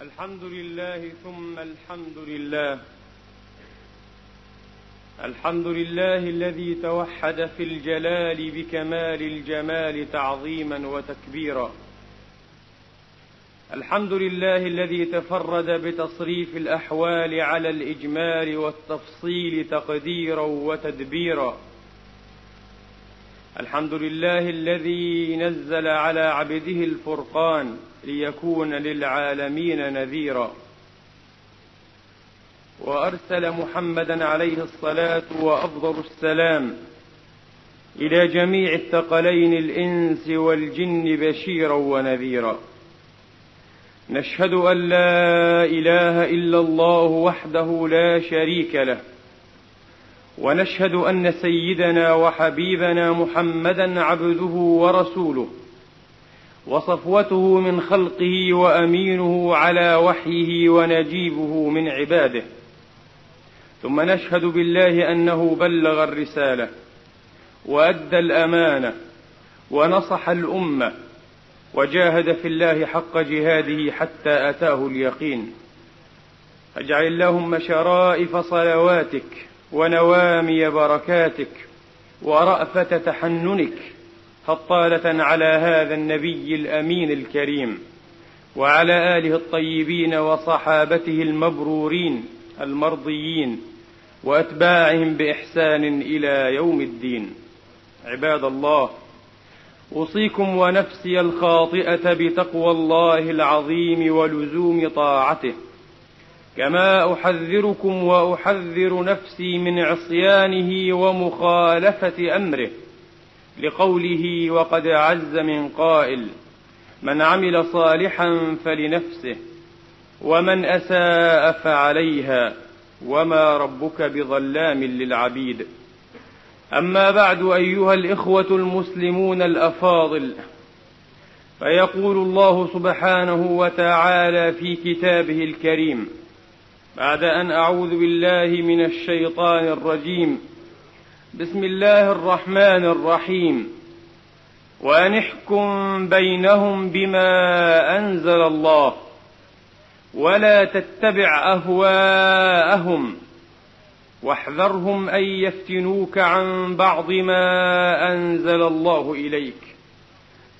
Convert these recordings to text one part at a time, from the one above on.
الحمد لله ثم الحمد لله. الحمد لله الذي توحد في الجلال بكمال الجمال تعظيما وتكبيرا. الحمد لله الذي تفرد بتصريف الأحوال على الإجمال والتفصيل تقديرا وتدبيرا. الحمد لله الذي نزل على عبده الفرقان ليكون للعالمين نذيرا. وأرسل محمدا عليه الصلاة وأفضل السلام إلى جميع الثقلين الإنس والجن بشيرا ونذيرا. نشهد أن لا إله إلا الله وحده لا شريك له. ونشهد أن سيدنا وحبيبنا محمدا عبده ورسوله وصفوته من خلقه وأمينه على وحيه ونجيبه من عباده. ثم نشهد بالله أنه بلغ الرسالة وأدى الأمانة ونصح الأمة وجاهد في الله حق جهاده حتى أتاه اليقين. أجعل اللهم شرائف صلواتك ونوامي بركاتك ورأفة تحننك فطالة على هذا النبي الأمين الكريم وعلى آله الطيبين وصحابته المبرورين المرضيين وأتباعهم بإحسان إلى يوم الدين. عباد الله أوصيكم ونفسي الخاطئة بتقوى الله العظيم ولزوم طاعته. كما احذركم واحذر نفسي من عصيانه ومخالفه امره لقوله وقد عز من قائل من عمل صالحا فلنفسه ومن اساء فعليها وما ربك بظلام للعبيد اما بعد ايها الاخوه المسلمون الافاضل فيقول الله سبحانه وتعالى في كتابه الكريم بعد أن أعوذ بالله من الشيطان الرجيم. بسم الله الرحمن الرحيم. وان احكم بينهم بما أنزل الله. ولا تتبع أهواءهم. واحذرهم أن يفتنوك عن بعض ما أنزل الله إليك.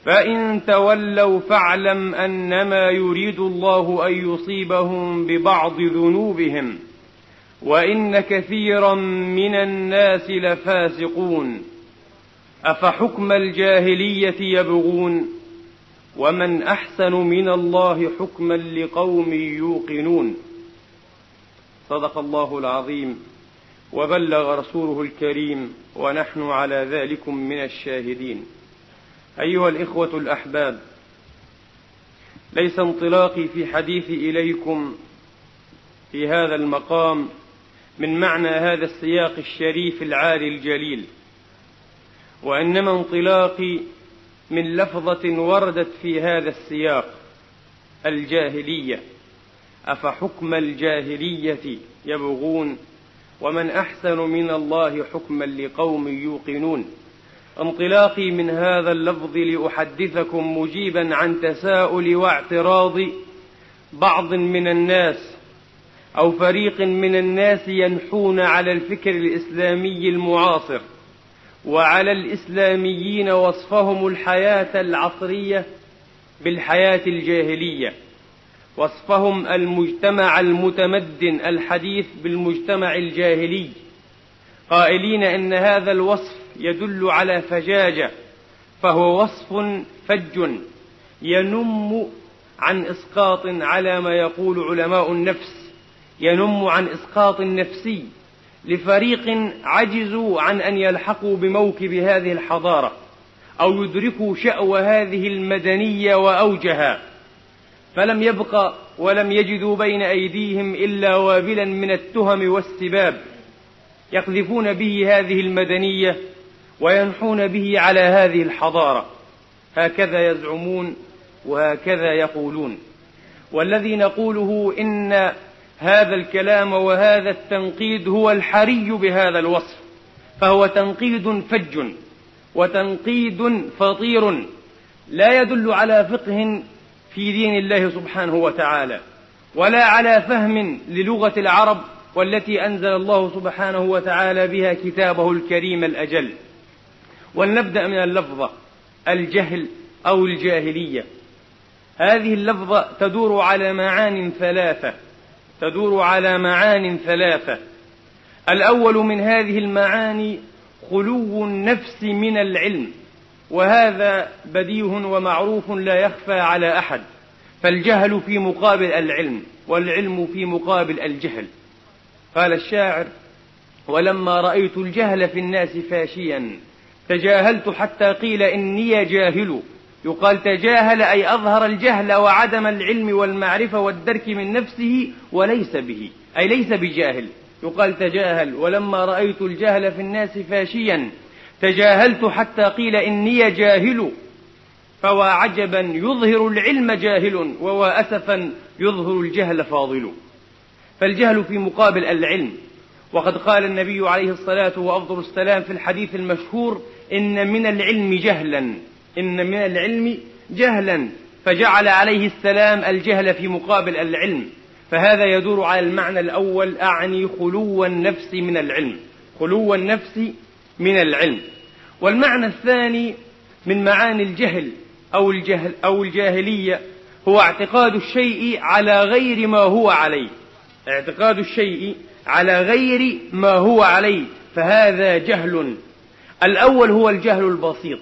فإن تولوا فاعلم أنما يريد الله أن يصيبهم ببعض ذنوبهم وإن كثيرا من الناس لفاسقون. أفحكم الجاهلية يبغون؟ ومن أحسن من الله حكما لقوم يوقنون. صدق الله العظيم. وبلغ رسوله الكريم ونحن على ذلك من الشاهدين. أيها الإخوة الأحباب ليس انطلاقي في حديثي إليكم في هذا المقام من معنى هذا السياق الشريف العالي الجليل وإنما انطلاقي من لفظة وردت في هذا السياق الجاهلية. أفحكم الجاهلية يبغون ومن أحسن من الله حكما لقوم يوقنون؟ انطلاقي من هذا اللفظ لأحدثكم مجيبا عن تساؤل واعتراض بعض من الناس أو فريق من الناس ينحون على الفكر الإسلامي المعاصر وعلى الإسلاميين وصفهم الحياة العصرية بالحياة الجاهلية وصفهم المجتمع المتمدن الحديث بالمجتمع الجاهلي. قائلين إن هذا الوصف يدل على فجاجة فهو وصف فج ينم عن إسقاط على ما يقول علماء النفس ينم عن إسقاط نفسي لفريق عجزوا عن أن يلحقوا بموكب هذه الحضارة أو يدركوا شأو هذه المدنية وأوجها. فلم يبق ولم يجدوا بين أيديهم إلا وابلا من التهم والسباب يقذفون به هذه المدنية وينحون به على هذه الحضارة. هكذا يزعمون وهكذا يقولون. والذي نقوله إن هذا الكلام وهذا التنقيد هو الحري بهذا الوصف فهو تنقيد فج وتنقيد فطير لا يدل على فقه في دين الله سبحانه وتعالى ولا على فهم للغة العرب والتي أنزل الله سبحانه وتعالى بها كتابه الكريم الأجل. ولنبدأ من اللفظة الجهل أو الجاهلية. هذه اللفظة تدور على معان ثلاثة تدور على معان ثلاثة. الأول من هذه المعاني خلو النفس من العلم وهذا بديه ومعروف لا يخفى على أحد. فالجهل في مقابل العلم والعلم في مقابل الجهل. قال الشاعر ولما رأيت الجهل في الناس فاشيا تجاهلت حتى قيل إني جاهل. يقال تجاهل أي أظهر الجهل وعدم العلم والمعرفة والدرك من نفسه وليس به أي ليس بجاهل. يقال تجاهل ولما رأيت الجهل في الناس فاشيا. تجاهلت حتى قيل إني جاهل. فوا عجبا يظهر العلم جاهل ووا أسفا يظهر الجهل فاضل. فالجهل في مقابل العلم. وقد قال النبي عليه الصلاة وأفضل السلام في الحديث المشهور إن من العلم جهلا. إن من العلم جهلا. فجعل عليه السلام الجهل في مقابل العلم. فهذا يدور على المعنى الأول أعني خلو النفس من العلم. خلو النفس من العلم. والمعنى الثاني من معاني الجهل أو الجهل أو الجاهلية هو اعتقاد الشيء على غير ما هو عليه. اعتقاد الشيء على غير ما هو عليه. فهذا جهل. الأول هو الجهل البسيط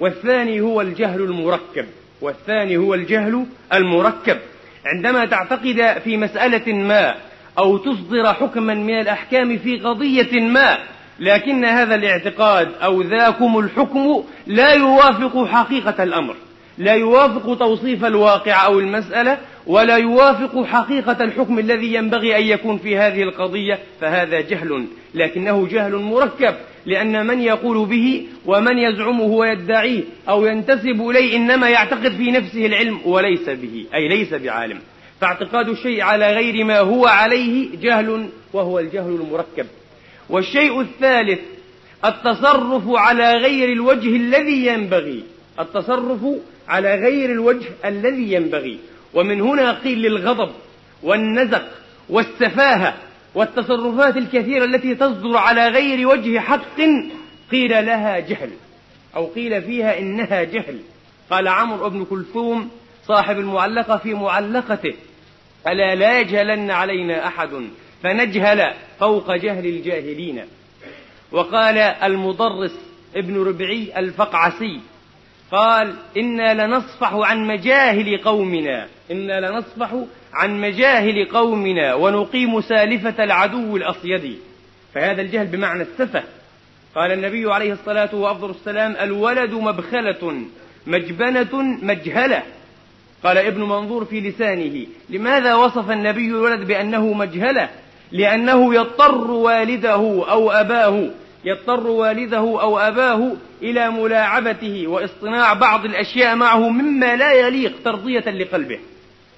والثاني هو الجهل المركب والثاني هو الجهل المركب. عندما تعتقد في مسألة ما أو تصدر حكما من الأحكام في قضية ما لكن هذا الاعتقاد أو ذاكم الحكم لا يوافق حقيقة الأمر لا يوافق توصيف الواقع أو المسألة ولا يوافق حقيقة الحكم الذي ينبغي أن يكون في هذه القضية فهذا جهل لكنه جهل مركب لأن من يقول به ومن يزعمه ويدعيه أو ينتسب إليه إنما يعتقد في نفسه العلم وليس به أي ليس بعالم. فاعتقاد الشيء على غير ما هو عليه جهل وهو الجهل المركب. والشيء الثالث التصرف على غير الوجه الذي ينبغي. التصرف على غير الوجه الذي ينبغي. ومن هنا قيل للغضب والنزق والسفاهة والتصرفات الكثيرة التي تصدر على غير وجه حق قيل لها جهل أو قيل فيها إنها جهل. قال عمرو بن كلثوم صاحب المعلقة في معلقته ألا لا يجهلن علينا أحد فنجهل فوق جهل الجاهلين. وقال المضرس ابن ربعي الفقعسي قال إنا لنصفح عن مجاهل قومنا. إنا لنصفح عن مجاهل قومنا ونقيم سالفة العدو الأصيد. فهذا الجهل بمعنى السفة. قال النبي عليه الصلاة وأفضل السلام الولد مبخلة مجبنة مجهلة. قال ابن منظور في لسانه لماذا وصف النبي الولد بأنه مجهلة؟ لأنه يضطر والده أو أباه يضطر والده أو أباه إلى ملاعبته واصطناع بعض الأشياء معه مما لا يليق ترضية لقلبه.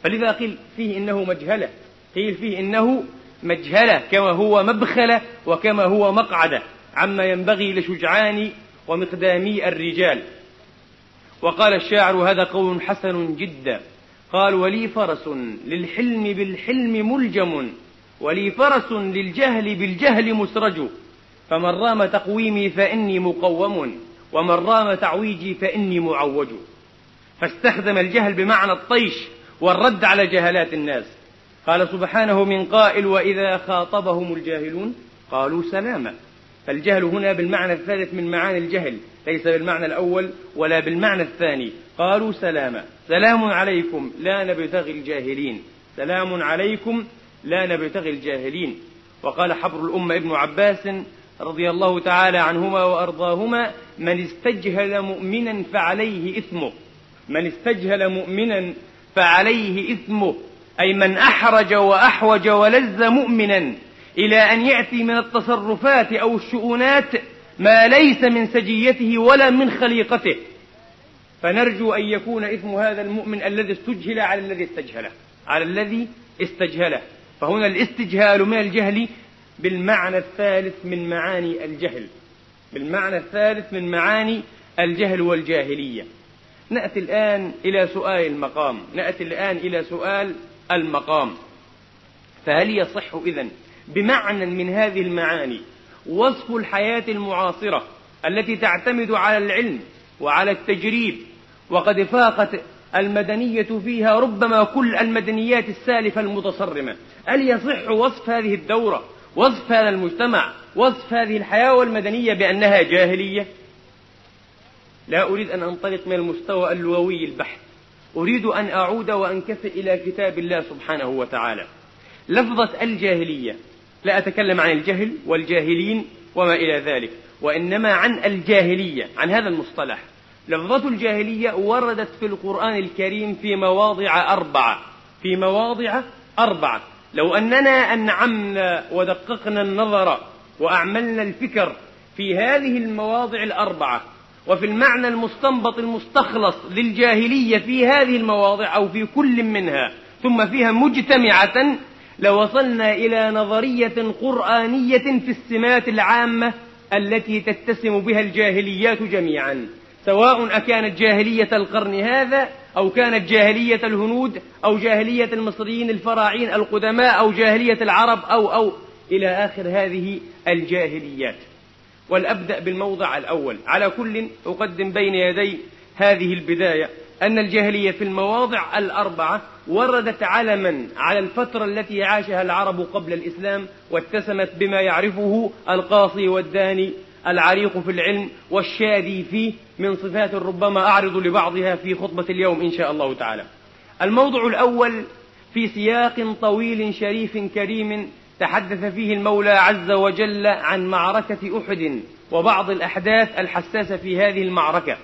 فلذا قيل فيه إنه مجهلة. قيل فيه إنه مجهلة كما هو مبخلة وكما هو مقعدة. عما ينبغي لشجعان ومقدامي الرجال. وقال الشاعر هذا قول حسن جدا. قال ولي فرس للحلم بالحلم ملجم ولي فرس للجهل بالجهل مسرج. فمن رام تقويمي فإني مقوم ومن رام تعويجي فإني معوج. فاستخدم الجهل بمعنى الطيش والرد على جهلات الناس. قال سبحانه من قائل وإذا خاطبهم الجاهلون قالوا سلاما. فالجهل هنا بالمعنى الثالث من معاني الجهل ليس بالمعنى الأول ولا بالمعنى الثاني. قالوا سلاما. سلام عليكم لا نبتغي الجاهلين. سلام عليكم لا نبتغي الجاهلين. وقال حبر الأمة ابن عباس رضي الله تعالى عنهما وأرضاهما من استجهل مؤمنا فعليه إثمه. من استجهل مؤمنا فعليه إثمه أي من أحرج وأحوج ولز مؤمنا إلى أن يأتي من التصرفات أو الشؤونات ما ليس من سجيته ولا من خليقته. فنرجو أن يكون إثم هذا المؤمن الذي استجهل على الذي استجهله على الذي استجهله. فهنا الاستجهال من الجهل بالمعنى الثالث من معاني الجهل بالمعنى الثالث من معاني الجهل والجاهلية. نأتي الآن إلى سؤال المقام. نأتي الآن إلى سؤال المقام. فهل يصح إذن بمعنى من هذه المعاني وصف الحياة المعاصرة التي تعتمد على العلم وعلى التجريب وقد فاقت المدنية فيها ربما كل المدنيات السالفة المتصرمة؟ هل يصح وصف هذه الدورة وصف هذا المجتمع وصف هذه الحياة والمدنية بأنها جاهلية؟ لا أريد أن أنطلق من المستوى اللغوي البحث أريد أن أعود وأنكفئ إلى كتاب الله سبحانه وتعالى. لفظة الجاهلية لا أتكلم عن الجهل والجاهلين وما إلى ذلك وإنما عن الجاهلية عن هذا المصطلح. لفظة الجاهلية وردت في القرآن الكريم في مواضع أربعة في مواضع أربعة. لو أننا أنعمنا ودققنا النظر وأعملنا الفكر في هذه المواضع الأربعة وفي المعنى المستنبط المستخلص للجاهلية في هذه المواضع أو في كل منها ثم فيها مجتمعة لوصلنا إلى نظرية قرآنية في السمات العامة التي تتسم بها الجاهليات جميعا. سواء أكانت جاهلية القرن هذا أو كانت جاهلية الهنود أو جاهلية المصريين الفراعين القدماء أو جاهلية العرب أو أو إلى آخر هذه الجاهليات. ولأبدأ بالموضع الأول. على كل أقدم بين يدي هذه البداية أن الجاهلية في المواضع الأربعة وردت علما على الفترة التي عاشها العرب قبل الإسلام واتسمت بما يعرفه القاصي والداني العريق في العلم والشادي فيه من صفات ربما أعرض لبعضها في خطبة اليوم إن شاء الله تعالى. الموضع الأول في سياق طويل شريف كريم تحدث فيه المولى عز وجل عن معركة أحد وبعض الأحداث الحساسة في هذه المعركة.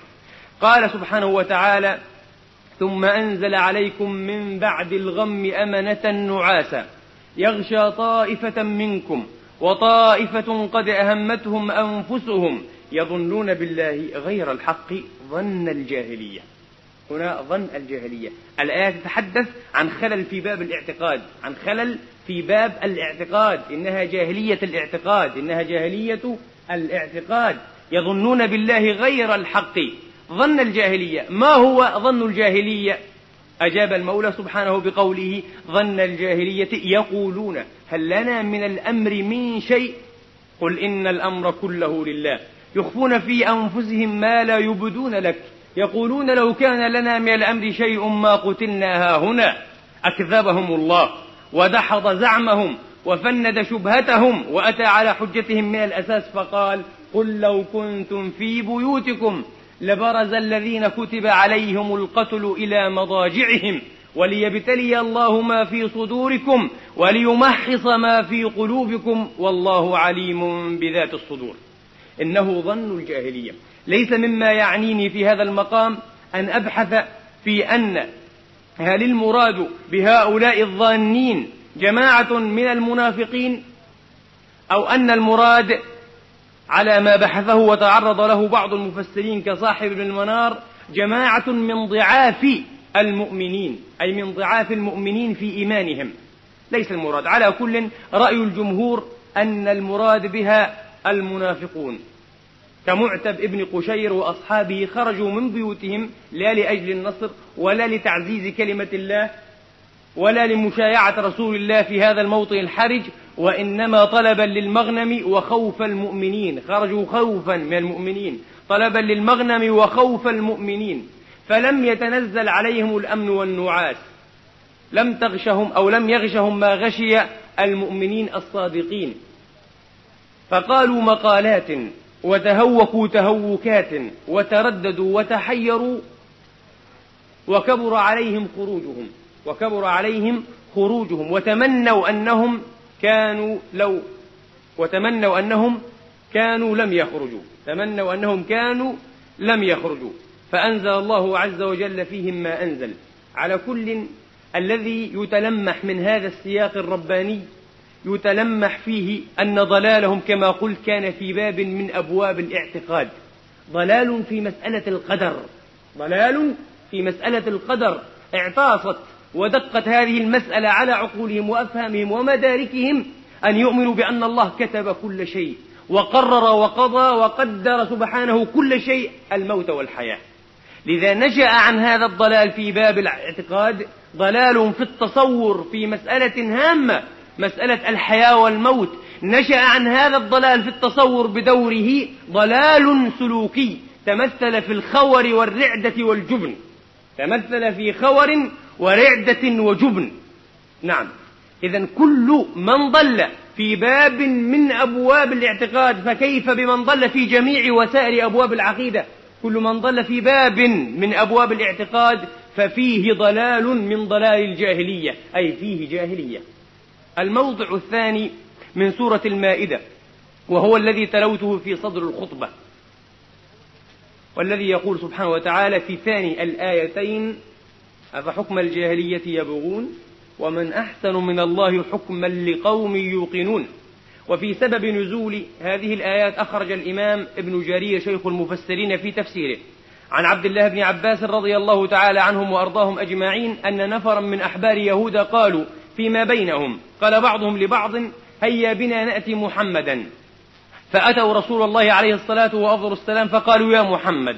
قال سبحانه وتعالى ثم أنزل عليكم من بعد الغم أمنة نعاسا يغشى طائفة منكم وطائفة قد أهمتهم أنفسهم يظنون بالله غير الحق ظن الجاهلية. هنا ظن الجاهلية. الآية تتحدث عن خلل في باب الاعتقاد عن خلل في باب الاعتقاد. إنها جاهلية الاعتقاد إنها جاهلية الاعتقاد. يظنون بالله غير الحق. ظن الجاهلية. ما هو ظن الجاهلية؟ أجاب المولى سبحانه بقوله ظن الجاهلية يقولون هل لنا من الأمر من شيء؟ قل إن الأمر كله لله. يخفون في أنفسهم ما لا يبدون لك. يقولون لو كان لنا من الأمر شيء ما قتلنا هنا أكذبهم الله ودحض زعمهم وفند شبهتهم وأتى على حجتهم من الأساس فقال قل لو كنتم في بيوتكم لبرز الذين كتب عليهم القتل إلى مضاجعهم وليبتلي الله ما في صدوركم وليمحص ما في قلوبكم والله عليم بذات الصدور. إنه ظن الجاهلية. ليس مما يعنيني في هذا المقام أن أبحث في أن هل المراد بهؤلاء الظانين جماعة من المنافقين أو أن المراد على ما بحثه وتعرض له بعض المفسرين كصاحب المنار جماعة من ضعاف المؤمنين أي من ضعاف المؤمنين في إيمانهم. ليس المراد. على كل رأي الجمهور أن المراد بها المنافقون. كمعتب ابن قشير وأصحابه خرجوا من بيوتهم لا لأجل النصر ولا لتعزيز كلمة الله ولا لمشايعة رسول الله في هذا الموطن الحرج وإنما طلبا للمغنم وخوف المؤمنين. خرجوا خوفا من المؤمنين. طلبا للمغنم وخوف المؤمنين. فلم يتنزل عليهم الأمن والنعاس. لم تغشهم أو لم يغشهم ما غشي المؤمنين الصادقين. فقالوا مقالات وتهوكوا تهوكات وترددوا وتحيروا وكبر عليهم خروجهم وكبر عليهم خروجهم وتمنوا أنهم كانوا لو وتمنوا أنهم كانوا لم يخرجوا تمنوا أنهم كانوا لم يخرجوا. فأنزل الله عز وجل فيهم ما أنزل. على كل الذي يتلمح من هذا السياق الرباني يتلمح فيه أن ضلالهم كما قلت كان في باب من أبواب الاعتقاد. ضلال في مسألة القدر. ضلال في مسألة القدر. اعتاصت ودقت هذه المسألة على عقولهم وأفهامهم ومداركهم أن يؤمنوا بأن الله كتب كل شيء وقرر وقضى وقدر سبحانه كل شيء الموت والحياة. لذا نشأ عن هذا الضلال في باب الاعتقاد ضلال في التصور في مسألة هامة مسألة الحياة والموت. نشأ عن هذا الضلال في التصور بدوره ضلال سلوكي. تمثل في الخور والرعدة والجبن. تمثل في خور ورعدة وجبن. نعم. إذا كل من ضل في باب من أبواب الاعتقاد فكيف بمن ضل في جميع وسائر أبواب العقيدة؟ كل من ضل في باب من أبواب الاعتقاد ففيه ضلال من ضلال الجاهلية. أي فيه جاهلية. الموضع الثاني من سورة المائدة وهو الذي تلوته في صدر الخطبة والذي يقول سبحانه وتعالى في ثاني الآيتين أفحكم الجاهلية يبغون؟ ومن أحسن من الله حكما لقوم يوقنون؟ وفي سبب نزول هذه الآيات أخرج الإمام ابن جرير شيخ المفسرين في تفسيره عن عبد الله بن عباس رضي الله تعالى عنهم وأرضاهم أجمعين أن نفرا من أحبار يهود قالوا فيما بينهم. قال بعضهم لبعض هيا بنا نأتي محمدا. فأتوا رسول الله عليه الصلاة وأفضل السلام فقالوا يا محمد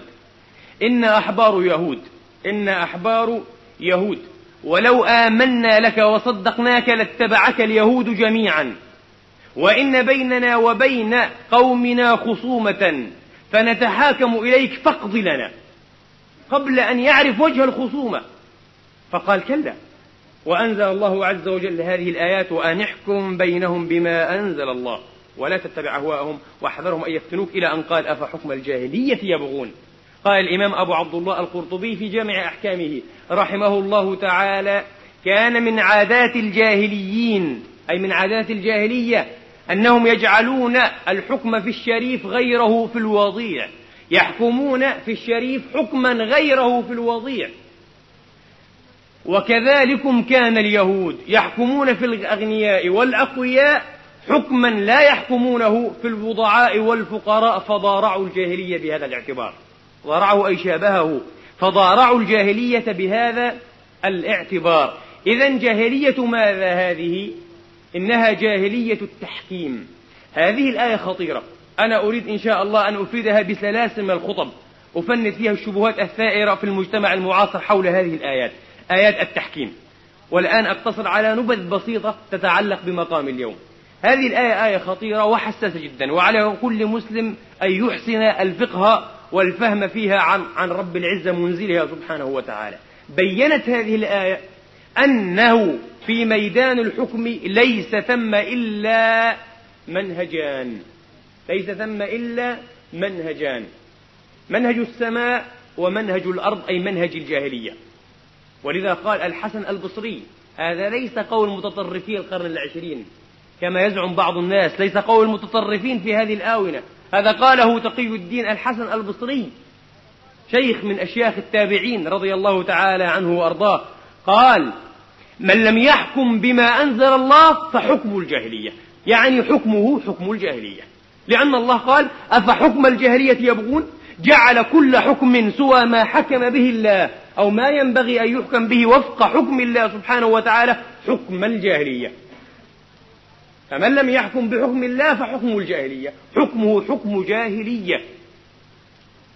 إن أحبار يهود إن أحبار يهود ولو آمنا لك وصدقناك لاتبعك اليهود جميعا. وإن بيننا وبين قومنا خصومة فنتحاكم إليك فاقض لنا قبل أن يعرف وجه الخصومة. فقال كلا وأنزل الله عز وجل هذه الآيات وأن احكم بينهم بما أنزل الله ولا تتبع أهواءهم واحذرهم أن يفتنوك إلى أن قال أفحكم الجاهلية يبغون. قال الإمام أبو عبد الله القرطبي في جامع أحكامه رحمه الله تعالى كان من عادات الجاهليين أي من عادات الجاهلية أنهم يجعلون الحكم في الشريف غيره في الوضيع يحكمون في الشريف حكما غيره في الوضيع. وكذلكم كان اليهود يحكمون في الأغنياء والأقوياء حكما لا يحكمونه في الوضعاء والفقراء فضارعوا الجاهلية بهذا الاعتبار. ضارعوا أي شابهه. فضارعوا الجاهلية بهذا الاعتبار. إذا جاهلية ماذا هذه؟ إنها جاهلية التحكيم. هذه الآية خطيرة. أنا أريد إن شاء الله أن أفيدها بسلاسل من الخطب. أفند فيها الشبهات الثائرة في المجتمع المعاصر حول هذه الآيات. آيات التحكيم. والآن أقتصر على نبذ بسيطة تتعلق بمقام اليوم. هذه الآية آية خطيرة وحساسة جدا وعلى كل مسلم أن يحسن الفقه والفهم فيها عن عن رب العزة منزلها سبحانه وتعالى. بينت هذه الآية أنه في ميدان الحكم ليس ثم إلا منهجان. ليس ثم إلا منهجان. منهج السماء ومنهج الأرض أي منهج الجاهلية. ولذا قال الحسن البصري هذا ليس قول متطرفي القرن العشرين كما يزعم بعض الناس ليس قول المتطرفين في هذه الآونة. هذا قاله تقي الدين الحسن البصري شيخ من أشياخ التابعين رضي الله تعالى عنه وأرضاه قال من لم يحكم بما أنزل الله فحكم الجاهلية. يعني حكمه حكم الجاهلية. لأن الله قال أفحكم الجاهلية يبغون؟ جعل كل حكم سوى ما حكم به الله أو ما ينبغي أن يحكم به وفق حكم الله سبحانه وتعالى حكم الجاهلية. فمن لم يحكم بحكم الله فحكمه الجاهلية. حكمه حكم جاهلية.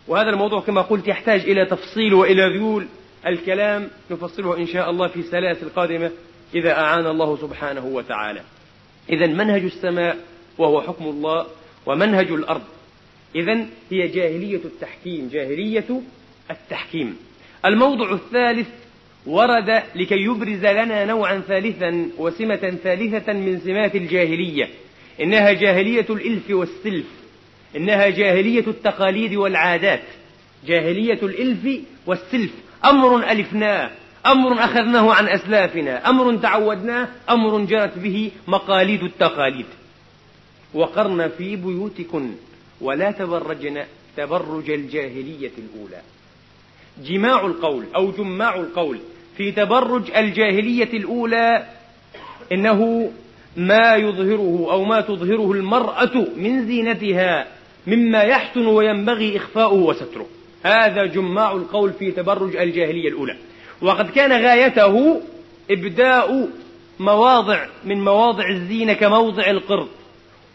وهذا الموضوع كما قلت يحتاج إلى تفصيل وإلى ذيول الكلام نفصله إن شاء الله في سلاسل قادمة إذا أعان الله سبحانه وتعالى. إذا منهج السماء وهو حكم الله ومنهج الأرض إذا هي جاهلية التحكيم جاهلية التحكيم. الموضع الثالث ورد لكي يبرز لنا نوعا ثالثا وسمة ثالثة من سمات الجاهلية. إنها جاهلية الإلف والسلف. إنها جاهلية التقاليد والعادات. جاهلية الإلف والسلف. أمر ألفناه. أمر أخذناه عن أسلافنا. أمر تعودناه. أمر جرت به مقاليد التقاليد. وقرن في بيوتكن. ولا تبرجن تبرج الجاهلية الأولى. جماع القول أو جماع القول في تبرج الجاهلية الأولى إنه ما يظهره أو ما تظهره المرأة من زينتها مما يحسن وينبغي إخفاؤه وستره. هذا جماع القول في تبرج الجاهلية الأولى. وقد كان غايته إبداء مواضع من مواضع الزينة كموضع القرض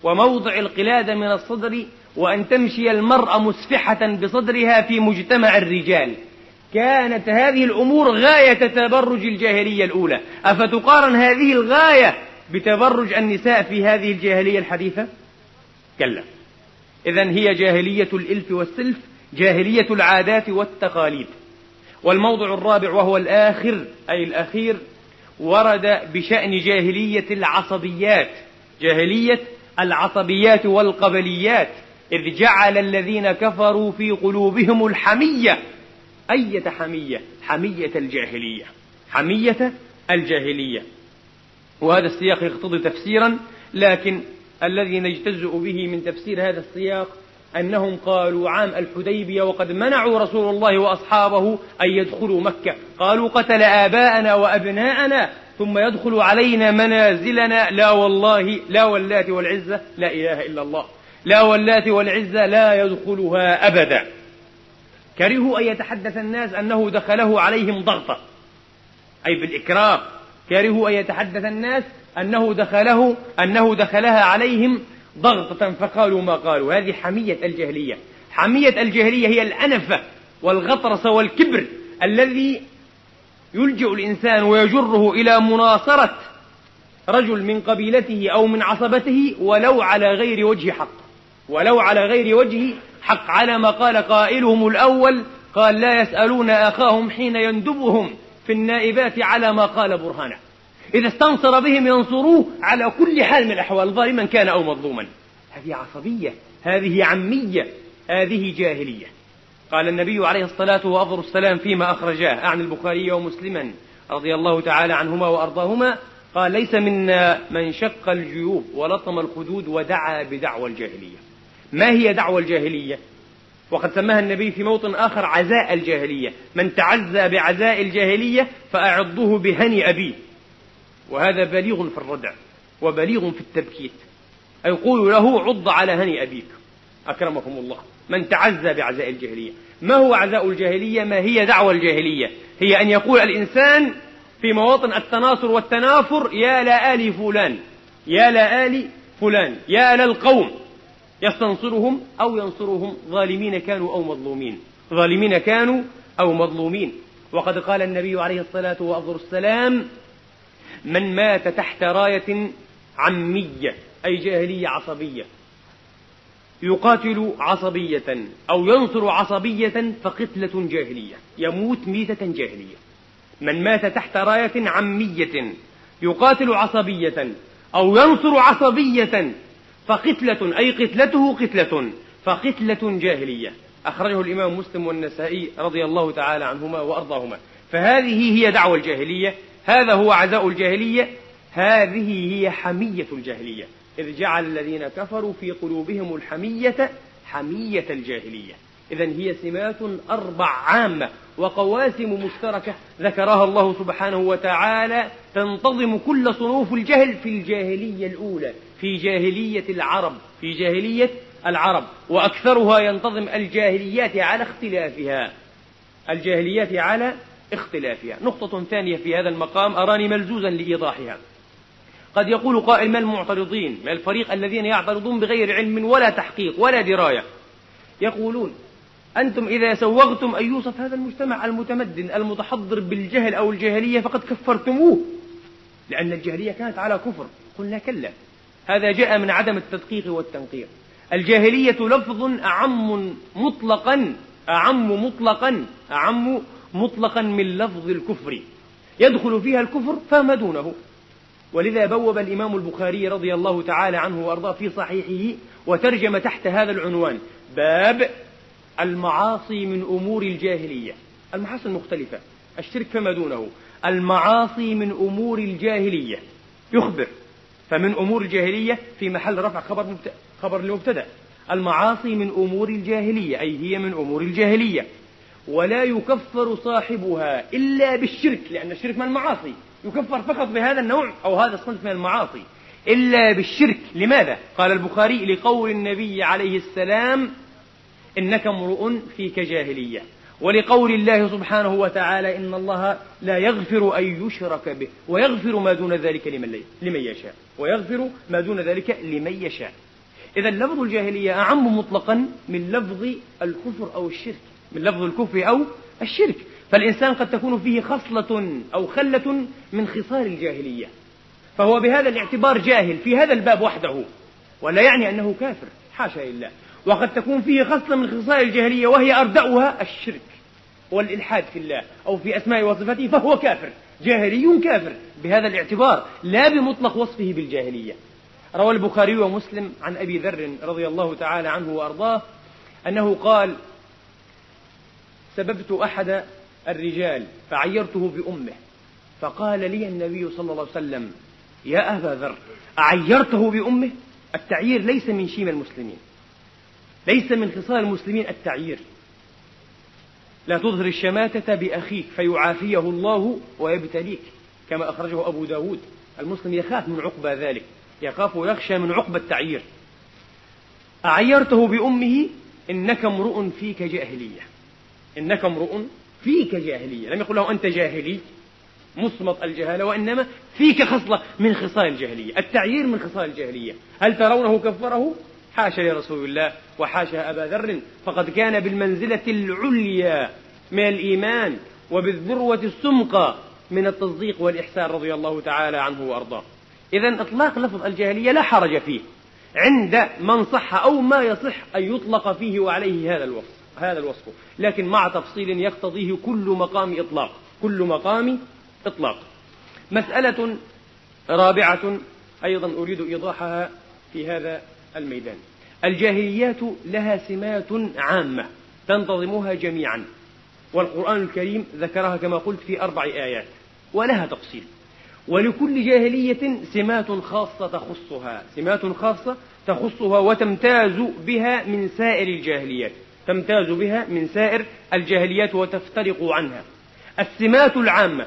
وموضع القلادة من الصدر وأن تمشي المرأة مسفحة بصدرها في مجتمع الرجال. كانت هذه الأمور غاية تبرج الجاهلية الأولى. أفتقارن هذه الغاية بتبرج النساء في هذه الجاهلية الحديثة؟ كلا. إذا هي جاهلية الإلف والسلف جاهلية العادات والتقاليد. والموضع الرابع وهو الآخر أي الأخير ورد بشأن جاهلية العصبيات جاهلية العصبيات والقبليات. إذ جعل الذين كفروا في قلوبهم الحمية. أية حمية؟ حمية الجاهلية. حمية الجاهلية. وهذا السياق يقتضي تفسيرا لكن الذي نجتزئ به من تفسير هذا السياق أنهم قالوا عام الحديبية وقد منعوا رسول الله وأصحابه أن يدخلوا مكة. قالوا قتل آباءنا وأبناءنا ثم يدخل علينا منازلنا. لا والله لا واللات والعزة لا إله إلا الله. لا واللات والعزة لا يدخلها أبدا. كرهوا أن يتحدث الناس أنه دخله عليهم ضغطة. أي بالإكراه كرهوا أن يتحدث الناس أنه دخله أنه دخلها عليهم ضغطة فقالوا ما قالوا. هذه حمية الجاهلية. حمية الجاهلية هي الأنفة والغطرسة والكبر الذي يلجئ الإنسان ويجره إلى مناصرة رجل من قبيلته أو من عصبته ولو على غير وجه حق. ولو على غير وجه حق على ما قال قائلهم الأول قال لا يسألون أخاهم حين يندبهم في النائبات على ما قال برهانا. إذا استنصر بهم ينصروه على كل حال من الأحوال ظالما كان أو مظلوما. هذه عصبية هذه عمية هذه جاهلية. قال النبي عليه الصلاة وأفضل السلام فيما أخرجاه. أعني البخاري ومسلما رضي الله تعالى عنهما وأرضاهما. قال ليس منا من شق الجيوب ولطم الخدود ودعا بدعوى الجاهلية. ما هي دعوى الجاهلية؟ وقد سماها النبي في موطن آخر عزاء الجاهلية. من تعزى بعزاء الجاهلية فأعضه بهني أبيه. وهذا بليغ في الردع وبليغ في التبكيت. يقول له عض على هني أبيك. أكرمكم الله. من تعزى بعزاء الجاهلية. ما هو عزاء الجاهلية؟ ما هي دعوة الجاهلية؟ هي أن يقول الإنسان في مواطن التناصر والتنافر يا لآل فلان. يا لآل فلان. يا للقوم يستنصرهم أو ينصرهم ظالمين كانوا أو مظلومين. ظالمين كانوا أو مظلومين. وقد قال النبي عليه الصلاة والسلام من مات تحت راية عمية أي جاهلية عصبية يقاتل عصبية أو ينصر عصبية فقتلة جاهلية يموت ميتة جاهلية. من مات تحت راية عمية يقاتل عصبية أو ينصر عصبية فقتلة أي قتلته قتلة فقتلة جاهلية. أخرجه الإمام مسلم والنسائي رضي الله تعالى عنهما وأرضاهما. فهذه هي دعوة الجاهلية هذا هو عزاء الجاهلية هذه هي حمية الجاهلية. إذ جعل الذين كفروا في قلوبهم الحمية حمية الجاهلية. إذا هي سمات أربع عامة وقواسم مشتركة ذكرها الله سبحانه وتعالى تنتظم كل صنوف الجهل في الجاهلية الأولى. في جاهلية العرب في جاهلية العرب. وأكثرها ينتظم الجاهليات على اختلافها. الجاهليات على اختلافها. نقطة ثانية في هذا المقام أراني ملزوزا لإيضاحها. قد يقول قائل ما المعترضين؟ ما الفريق الذين يعترضون بغير علم ولا تحقيق ولا دراية؟ يقولون أنتم إذا سوغتم أن يوصف هذا المجتمع المتمدن المتحضر بالجهل أو الجاهلية فقد كفرتموه. لأن الجاهلية كانت على كفر. قلنا كلا. هذا جاء من عدم التدقيق والتنقير الجاهلية لفظ أعم مطلقا أعم مطلقا أعم مطلقا من لفظ الكفر. يدخل فيها الكفر فما دونه. ولذا بوب الإمام البخاري رضي الله تعالى عنه وأرضاه في صحيحه وترجم تحت هذا العنوان باب المعاصي من أمور الجاهلية. المعاصي المختلفة الشرك فما دونه. المعاصي من أمور الجاهلية. يخبر. فمن أمور الجاهلية في محل رفع خبر خبر لمبتدأ المعاصي من أمور الجاهلية أي هي من أمور الجاهلية. ولا يكفر صاحبها إلا بالشرك لأن الشرك من المعاصي. يكفر فقط بهذا النوع أو هذا الصنف من المعاصي. إلا بالشرك. لماذا؟ قال البخاري لقول النبي عليه السلام إنك امرؤ فيك جاهلية. ولقول الله سبحانه وتعالى إن الله لا يغفر أن يشرك به ويغفر ما دون ذلك لمن, لمن يشاء ويغفر ما دون ذلك لمن يشاء. إذا لفظ الجاهلية أعم مطلقا من لفظ الكفر أو الشرك من لفظ الكفر أو الشرك. فالإنسان قد تكون فيه خصلة أو خلة من خصال الجاهلية. فهو بهذا الاعتبار جاهل في هذا الباب وحده ولا يعني أنه كافر حاشا لله. وقد تكون فيه خصلة من خصال الجاهلية وهي أردأها الشرك والإلحاد في الله أو في أسماء وصفاته فهو كافر جاهلي كافر بهذا الاعتبار لا بمطلق وصفه بالجاهلية. روى البخاري ومسلم عن أبي ذر رضي الله تعالى عنه وأرضاه أنه قال سببت أحد الرجال فعيرته بأمه فقال لي النبي صلى الله عليه وسلم يا أبا ذر أعيرته بأمه؟ التعيير ليس من شيم المسلمين. ليس من خصال المسلمين التعيير. لا تظهر الشماتة بأخيك فيعافيه الله ويبتليك كما أخرجه أبو داود. المسلم يخاف من عقبى ذلك يخاف ويخشى من عقبى التعيير. أعيرته بأمه إنك امرؤ فيك جاهلية. إنك امرؤ فيك جاهلية. لم يقل له أنت جاهلي مصمت الجهالة وإنما فيك خصلة من خصال الجاهلية. التعيير من خصال الجاهلية. هل ترونه كفره؟ حاشا لرسول الله وحاشا أبا ذر فقد كان بالمنزلة العليا من الإيمان وبالذروة السمقى من التصديق والإحسان رضي الله تعالى عنه وأرضاه. إذا إطلاق لفظ الجاهلية لا حرج فيه عند من صح أو ما يصح أن يطلق فيه وعليه هذا الوصف هذا الوصف. لكن مع تفصيل يقتضيه كل مقام إطلاق كل مقام إطلاق. مسألة رابعة أيضا أريد إيضاحها في هذا الميدان. الجاهليات لها سمات عامة تنتظمها جميعا. والقرآن الكريم ذكرها كما قلت في أربع آيات ولها تفصيل. ولكل جاهلية سمات خاصة تخصها سمات خاصة تخصها وتمتاز بها من سائر الجاهليات تمتاز بها من سائر الجاهليات وتفترق عنها. السمات العامة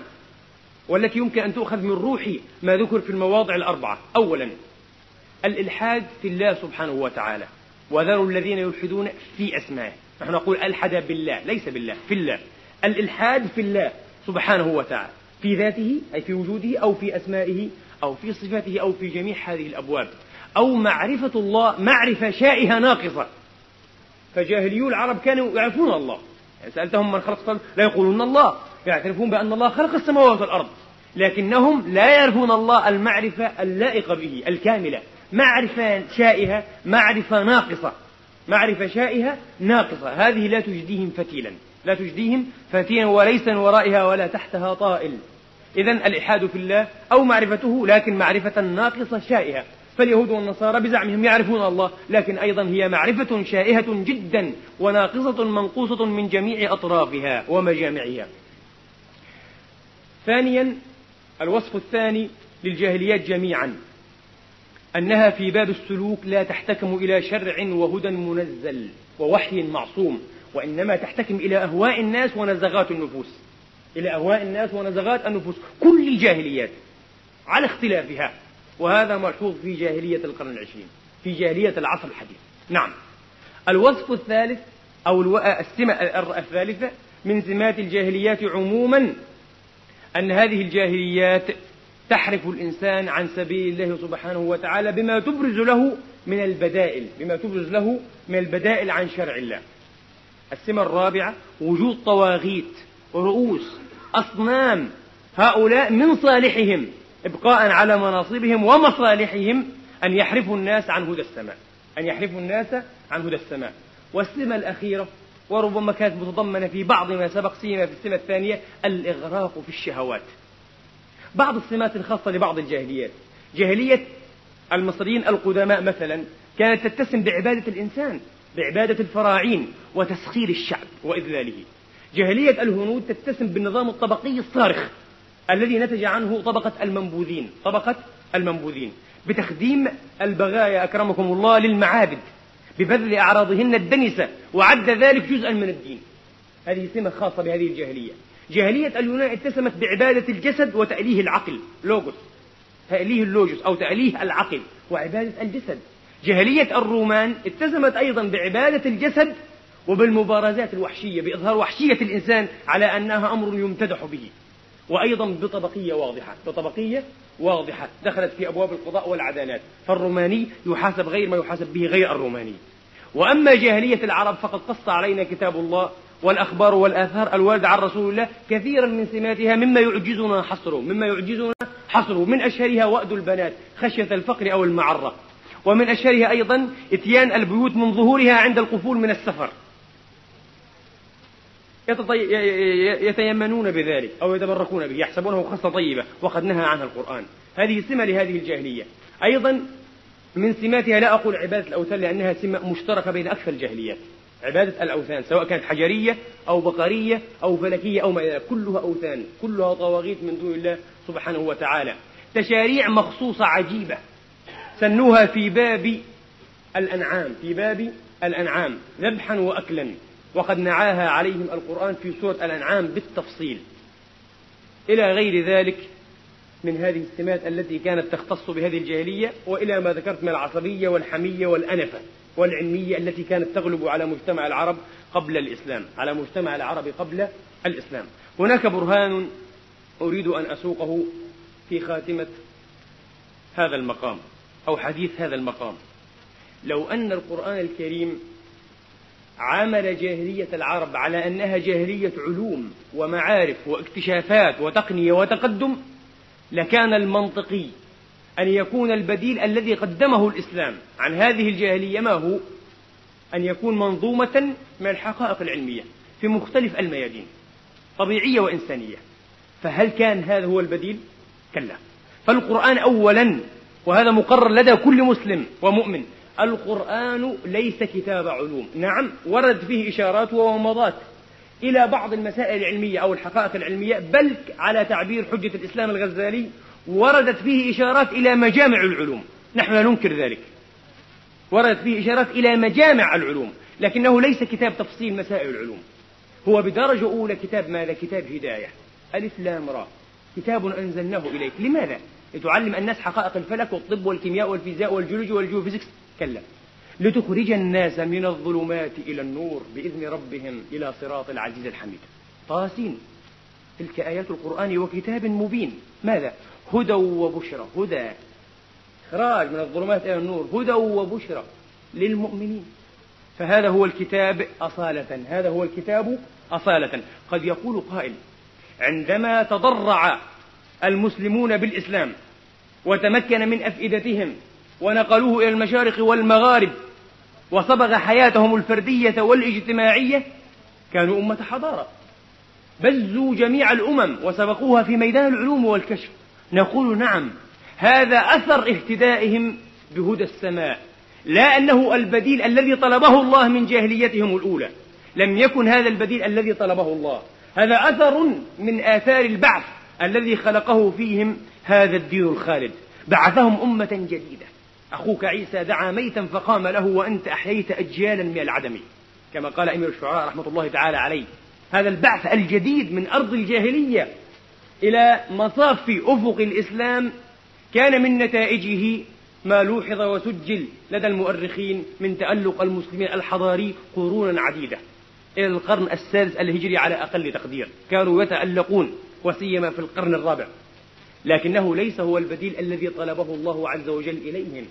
والتي يمكن أن تؤخذ من روح ما ذكر في المواضع الأربعة. أولا الإلحاد في الله سبحانه وتعالى. وذروا الذين يلحدون في أسمائه. نحن نقول ألحد بالله ليس بالله في الله. الإلحاد في الله سبحانه وتعالى. في ذاته أي في وجوده أو في أسمائه أو في صفاته أو في جميع هذه الأبواب. أو معرفة الله معرفة شائهة ناقصة. فجاهليو العرب كانوا يعرفون الله. يعني سألتهم من خلق لا يقولون الله. يعترفون بأن الله خلق السماوات والأرض. لكنهم لا يعرفون الله المعرفة اللائقة به الكاملة. معرفة شائهة معرفة ناقصة. معرفة شائهة ناقصة. هذه لا تجديهم فتيلا. لا تجديهم فتيلا وليس ورائها ولا تحتها طائل. إذا الإلحاد في الله أو معرفته لكن معرفة ناقصة شائهة. فاليهود والنصارى بزعمهم يعرفون الله لكن أيضا هي معرفة شائهة جدا وناقصة منقوصة من جميع أطرافها ومجامعها. ثانيا الوصف الثاني للجاهليات جميعا. أنها في باب السلوك لا تحتكم إلى شرع وهدى منزل ووحي معصوم وإنما تحتكم إلى أهواء الناس ونزغات النفوس. إلى أهواء الناس ونزغات النفوس. كل الجاهليات على اختلافها. وهذا ملحوظ في جاهلية القرن العشرين في جاهلية العصر الحديث. نعم. الوصف الثالث أو السمة الثالثة من سمات الجاهليات عموما أن هذه الجاهليات تحرف الإنسان عن سبيل الله سبحانه وتعالى بما تبرز له من البدائل بما تبرز له من البدائل عن شرع الله. السمة الرابعة وجود طواغيت رؤوس أصنام هؤلاء من صالحهم إبقاء على مناصبهم ومصالحهم أن يحرفوا الناس عن هدى السماء أن يحرفوا الناس عن هدى السماء. والسمة الأخيرة وربما كانت متضمنة في بعض ما سبق سيما في السمة الثانية الإغراق في الشهوات. بعض السمات الخاصة لبعض الجاهليات. جاهلية المصريين القدماء مثلا كانت تتسم بعبادة الإنسان بعبادة الفراعين وتسخير الشعب وإذلاله. جاهلية الهنود تتسم بالنظام الطبقي الصارخ الذي نتج عنه طبقة المنبوذين طبقة المنبوذين بتخديم البغايا أكرمكم الله للمعابد ببذل أعراضهن الدنسة وعد ذلك جزءا من الدين. هذه سمة خاصة بهذه الجاهلية. جاهلية اليونان اتسمت بعبادة الجسد وتأليه العقل لوجوس تأليه اللوجوس أو تأليه العقل وعبادة الجسد. جاهلية الرومان اتسمت أيضا بعبادة الجسد وبالمبارزات الوحشية بإظهار وحشية الإنسان على أنها أمر يمتدح به. وأيضا بطبقية واضحة بطبقية واضحة دخلت في أبواب القضاء والعدالات. فالروماني يحاسب غير ما يحاسب به غير الروماني. وأما جاهلية العرب فقد قص علينا كتاب الله والأخبار والآثار الواردة عن رسول الله كثيرا من سماتها مما يعجزنا حصره مما يعجزنا حصره من أشهرها وأد البنات خشية الفقر أو المعرة. ومن أشهرها أيضا إتيان البيوت من ظهورها عند القفول من السفر. يتيمنون بذلك أو يتبركون به يحسبونه خصلة طيبة وقد نهى عنها القرآن. هذه سمة لهذه الجاهلية. أيضا من سماتها لا أقول عبادة الأوثان لأنها سمة مشتركة بين أكثر الجاهليات. عبادة الأوثان سواء كانت حجرية أو بقرية أو فلكية أو ما إلى كلها أوثان كلها طواغيت من دون الله سبحانه وتعالى. تشاريع مخصوصة عجيبة سنوها في باب الأنعام في باب الأنعام ذبحا وأكلا وقد نعاها عليهم القرآن في سورة الأنعام بالتفصيل. إلى غير ذلك من هذه السمات التي كانت تختص بهذه الجاهلية وإلى ما ذكرت من العصبية والحمية والأنفة. والعلمية التي كانت تغلب على مجتمع العرب قبل الإسلام على مجتمع العرب قبل الإسلام. هناك برهان أريد أن أسوقه في خاتمة هذا المقام أو حديث هذا المقام. لو أن القرآن الكريم عامل جاهلية العرب على أنها جاهلية علوم ومعارف واكتشافات وتقنية وتقدم لكان المنطقي أن يكون البديل الذي قدمه الإسلام عن هذه الجاهلية ما هو؟ أن يكون منظومة من الحقائق العلمية في مختلف الميادين طبيعية وإنسانية فهل كان هذا هو البديل؟ كلا فالقرآن أولا وهذا مقرر لدى كل مسلم ومؤمن القرآن ليس كتاب علوم نعم ورد فيه إشارات وومضات إلى بعض المسائل العلمية أو الحقائق العلمية بل على تعبير حجة الإسلام الغزالي وردت فيه إشارات إلى مجامع العلوم. نحن لا ننكر ذلك. وردت فيه إشارات إلى مجامع العلوم لكنه ليس كتاب تفصيل مسائل العلوم. هو بدرجة أولى كتاب ماذا؟ كتاب هداية. ألف لام را. كتاب أنزلناه إليك. لماذا؟ لتعلم الناس حقائق الفلك والطب والكيمياء والفيزياء والجيولوجيا والجيوفيزيكس؟ كلا. لتخرج الناس من الظلمات إلى النور بإذن ربهم إلى صراط العزيز الحميد. طاسين. تلك آيات القرآن وكتاب مبين. ماذا؟ هدى وبشرى. هدى. إخراج من الظلمات إلى النور. هدى وبشرى للمؤمنين. فهذا هو الكتاب أصالة. هذا هو الكتاب أصالة. قد يقول قائل عندما تضرع المسلمون بالإسلام وتمكن من أفئدتهم ونقلوه إلى المشارق والمغارب وصبغ حياتهم الفردية والاجتماعية كانوا أمة حضارة. بزوا جميع الأمم وسبقوها في ميدان العلوم والكشف. نقول نعم هذا أثر اهتدائهم بهدى السماء لا أنه البديل الذي طلبه الله من جاهليتهم الأولى لم يكن هذا البديل الذي طلبه الله. هذا أثر من آثار البعث الذي خلقه فيهم هذا الدين الخالد. بعثهم أمة جديدة. أخوك عيسى دعا ميتا فقام له وأنت أحييت أجيالا من العدم. كما قال أمير الشعراء رحمة الله تعالى عليه. هذا البعث الجديد من أرض الجاهلية إلى مصاف أفق الإسلام كان من نتائجه ما لوحظ وسجل لدى المؤرخين من تألق المسلمين الحضاري قرونا عديدة. إلى القرن السادس الهجري على أقل تقدير. كانوا يتألقون وسيما في القرن الرابع. لكنه ليس هو البديل الذي طلبه الله عز وجل إليهم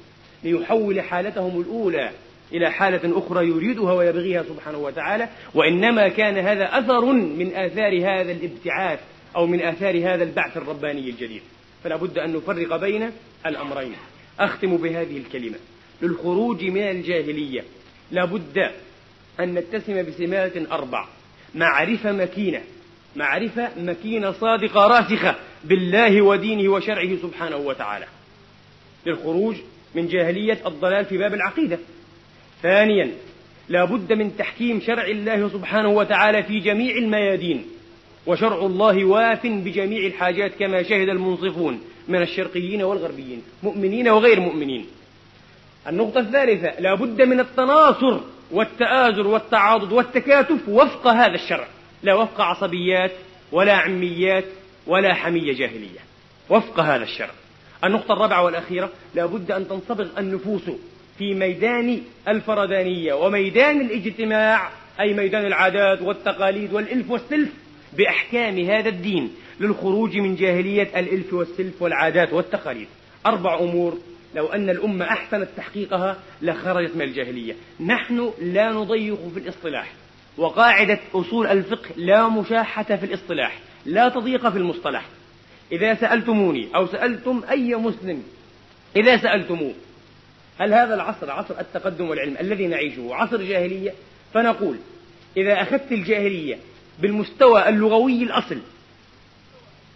ليحول حالتهم الأولى إلى حالة أخرى يريدها ويبغيها سبحانه وتعالى. وإنما كان هذا أثر من آثار هذا الابتعاث أو من آثار هذا البعث الرباني الجديد. فلا بد أن نفرق بين الأمرين. أختم بهذه الكلمة. للخروج من الجاهلية لا بد أن نتسم بسمات أربع. معرفة مكينة. معرفة مكينة صادقة راسخة بالله ودينه وشرعه سبحانه وتعالى. للخروج من جاهلية الضلال في باب العقيدة. ثانيا لا بد من تحكيم شرع الله سبحانه وتعالى في جميع الميادين. وشرع الله واف بجميع الحاجات كما شهد المنصفون من الشرقيين والغربيين مؤمنين وغير مؤمنين. النقطة الثالثة لا بد من التناصر والتآزر والتعاضد والتكاتف وفق هذا الشرع. لا وفق عصبيات ولا عميات ولا حمية جاهلية. وفق هذا الشرع. النقطة الرابعة والأخيرة لا بد أن تنصبغ النفوس في ميدان الفردانية وميدان الاجتماع أي ميدان العادات والتقاليد والإلف والسلف بأحكام هذا الدين للخروج من جاهلية الإلف والسلف والعادات والتقاليد. أربع أمور لو أن الأمة أحسنت تحقيقها لخرجت من الجاهلية. نحن لا نضيق في الاصطلاح وقاعدة أصول الفقه لا مشاحة في الاصطلاح لا تضيق في المصطلح. إذا سألتموني أو سألتم أي مسلم إذا سألتموه هل هذا العصر عصر التقدم والعلم الذي نعيشه عصر جاهلية فنقول إذا أخذت الجاهلية بالمستوى اللغوي الأصل.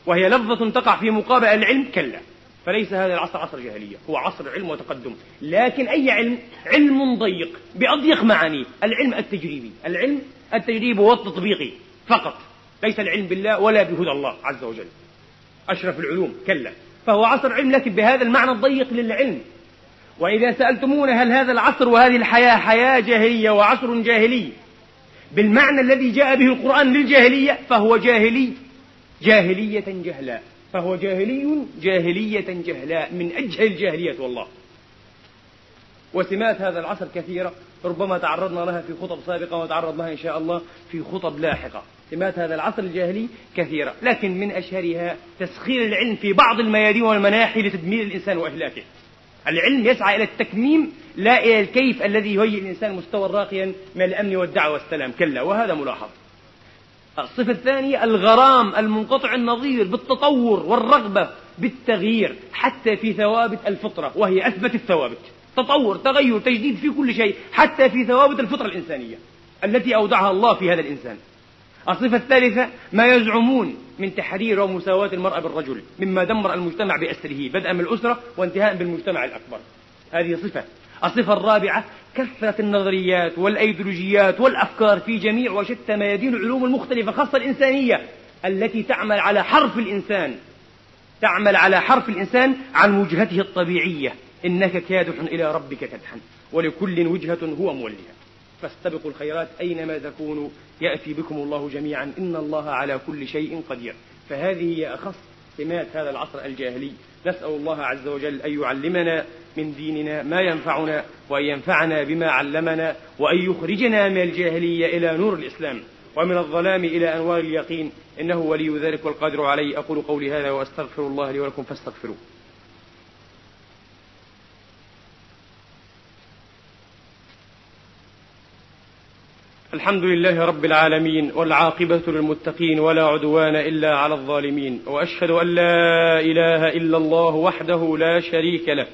وهي لفظة تقع في مقابل العلم كلا. فليس هذا العصر عصر جاهلية هو عصر علم وتقدم. لكن أي علم؟ علم ضيق بأضيق معانيه. العلم التجريبي. العلم التجريبي والتطبيقي فقط. ليس العلم بالله ولا بهدى الله عز وجل. أشرف العلوم كلا. فهو عصر علم لكن بهذا المعنى الضيق للعلم. وإذا سألتمونا هل هذا العصر وهذه الحياة حياة جاهلية وعصر جاهلي؟ بالمعنى الذي جاء به القرآن للجاهلية فهو جاهلي جاهلية جهلاء فهو جاهلي جاهلية جهلاء من أجهل الجاهلية والله. وسمات هذا العصر كثيرة ربما تعرضنا لها في خطب سابقة ونتعرض لها إن شاء الله في خطب لاحقة. سمات هذا العصر الجاهلي كثيرة لكن من أشهرها تسخير العلم في بعض الميادين والمناحي لتدمير الإنسان وإهلاكه. العلم يسعى إلى التكميم لا إلى الكيف الذي يهيئ الإنسان مستوى راقيا من الأمن والدعوة والسلام. كلا وهذا ملاحظ الصفة الثانية الغرام المنقطع النظير بالتطور والرغبة بالتغيير حتى في ثوابت الفطرة وهي أثبت الثوابت. تطور تغير تجديد في كل شيء حتى في ثوابت الفطرة الإنسانية التي أودعها الله في هذا الإنسان. الصفة الثالثة ما يزعمون من تحرير ومساواة المرأة بالرجل مما دمر المجتمع بأسره بدءا من الأسرة وانتهاء بالمجتمع الأكبر. هذه صفة. الصفة الرابعة كثرة النظريات والأيديولوجيات والأفكار في جميع وشتى ميادين العلوم المختلفة خاصة الإنسانية التي تعمل على حرف الإنسان. تعمل على حرف الإنسان عن وجهته الطبيعية. إنك كادح إلى ربك كدحا. ولكل وجهة هو موليها. فاستبقوا الخيرات أينما تكونوا. يأتي بكم الله جميعا. إن الله على كل شيء قدير. فهذه هي أخص سمات هذا العصر الجاهلي. نسأل الله عز وجل أن يعلمنا من ديننا ما ينفعنا وأن ينفعنا بما علمنا وأن يخرجنا من الجاهلية إلى نور الإسلام ومن الظلام إلى أنوار اليقين. إنه ولي ذلك والقادر عليه. أقول قولي هذا وأستغفر الله لي ولكم فاستغفروه. الحمد لله رب العالمين والعاقبة للمتقين ولا عدوان إلا على الظالمين وأشهد أن لا إله إلا الله وحده لا شريك له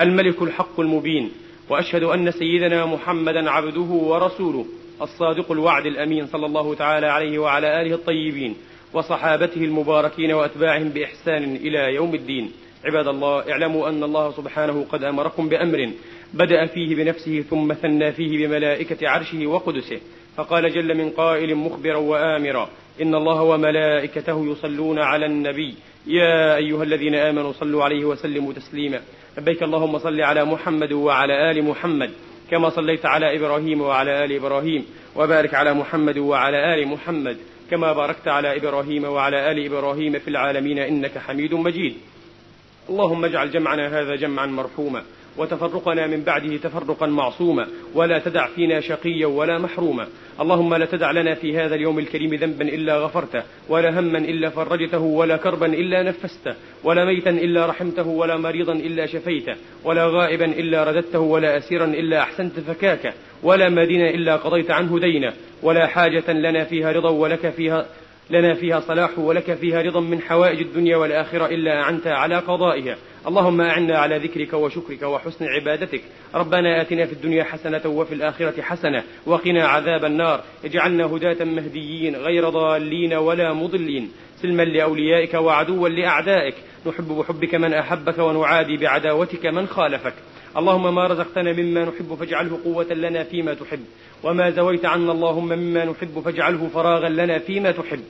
الملك الحق المبين وأشهد أن سيدنا محمدا عبده ورسوله الصادق الوعد الأمين صلى الله تعالى عليه وعلى آله الطيبين وصحابته المباركين وأتباعهم بإحسان إلى يوم الدين. عباد الله اعلموا أن الله سبحانه قد أمركم بأمر بدأ فيه بنفسه ثم ثنى فيه بملائكة عرشه وقدسه. فقال جل من قائل مخبرا وآمرا إن الله وملائكته يصلون على النبي. يا أيها الذين آمنوا صلوا عليه وسلموا تسليما. لبيك اللهم صل على محمد وعلى آل محمد كما صليت على إبراهيم وعلى آل إبراهيم وبارك على محمد وعلى آل محمد كما باركت على إبراهيم وعلى آل إبراهيم في العالمين إنك حميد مجيد. اللهم اجعل جمعنا هذا جمعا مرحوما. وتفرقنا من بعده تفرقا معصوما ولا تدع فينا شقيا ولا محروما. اللهم لا تدع لنا في هذا اليوم الكريم ذنبا إلا غفرته ولا هما إلا فرجته ولا كربا إلا نفسته ولا ميتا إلا رحمته ولا مريضا إلا شفيته ولا غائبا إلا رددته ولا أسيرا إلا أحسنت فكاكه ولا مدينا إلا قضيت عنه دينا ولا حاجة لنا فيها رضا ولك فيها لنا فيها صلاح ولك فيها رضا من حوائج الدنيا والآخرة إلا أعنت على قضائها. اللهم أعنا على ذكرك وشكرك وحسن عبادتك. ربنا آتنا في الدنيا حسنة وفي الآخرة حسنة. وقنا عذاب النار. اجعلنا هداة مهديين غير ضالين ولا مضلين. سلما لأوليائك وعدوا لأعدائك. نحب بحبك من أحبك ونعادي بعداوتك من خالفك. اللهم ما رزقتنا مما نحب فاجعله قوة لنا فيما تحب. وما زويت عنا اللهم مما نحب فاجعله فراغا لنا فيما تحب.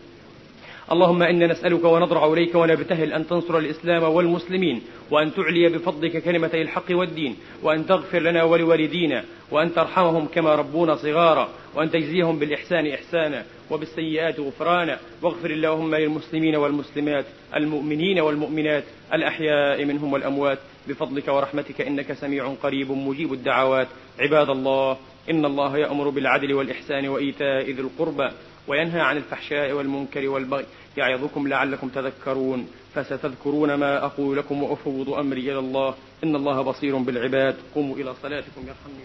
اللهم إنا نسألك ونضرع إليك ونبتهل أن تنصر الإسلام والمسلمين وأن تعلي بفضلك كلمتي الحق والدين وأن تغفر لنا ولوالدينا وأن ترحمهم كما ربونا صغارا وأن تجزيهم بالإحسان إحسانا وبالسيئات غفرانا. واغفر اللهم للمسلمين والمسلمات المؤمنين والمؤمنات الأحياء منهم والأموات. بفضلك ورحمتك إنك سميع قريب مجيب الدعوات. عباد الله إن الله يأمر بالعدل والإحسان وإيتاء ذي القربى. وينهى عن الفحشاء والمنكر والبغي يعظكم لعلكم تذكرون فستذكرون ما أقول لكم وأفوض أمري إلى الله إن الله بصير بالعباد. قوموا إلى صلاتكم يرحمني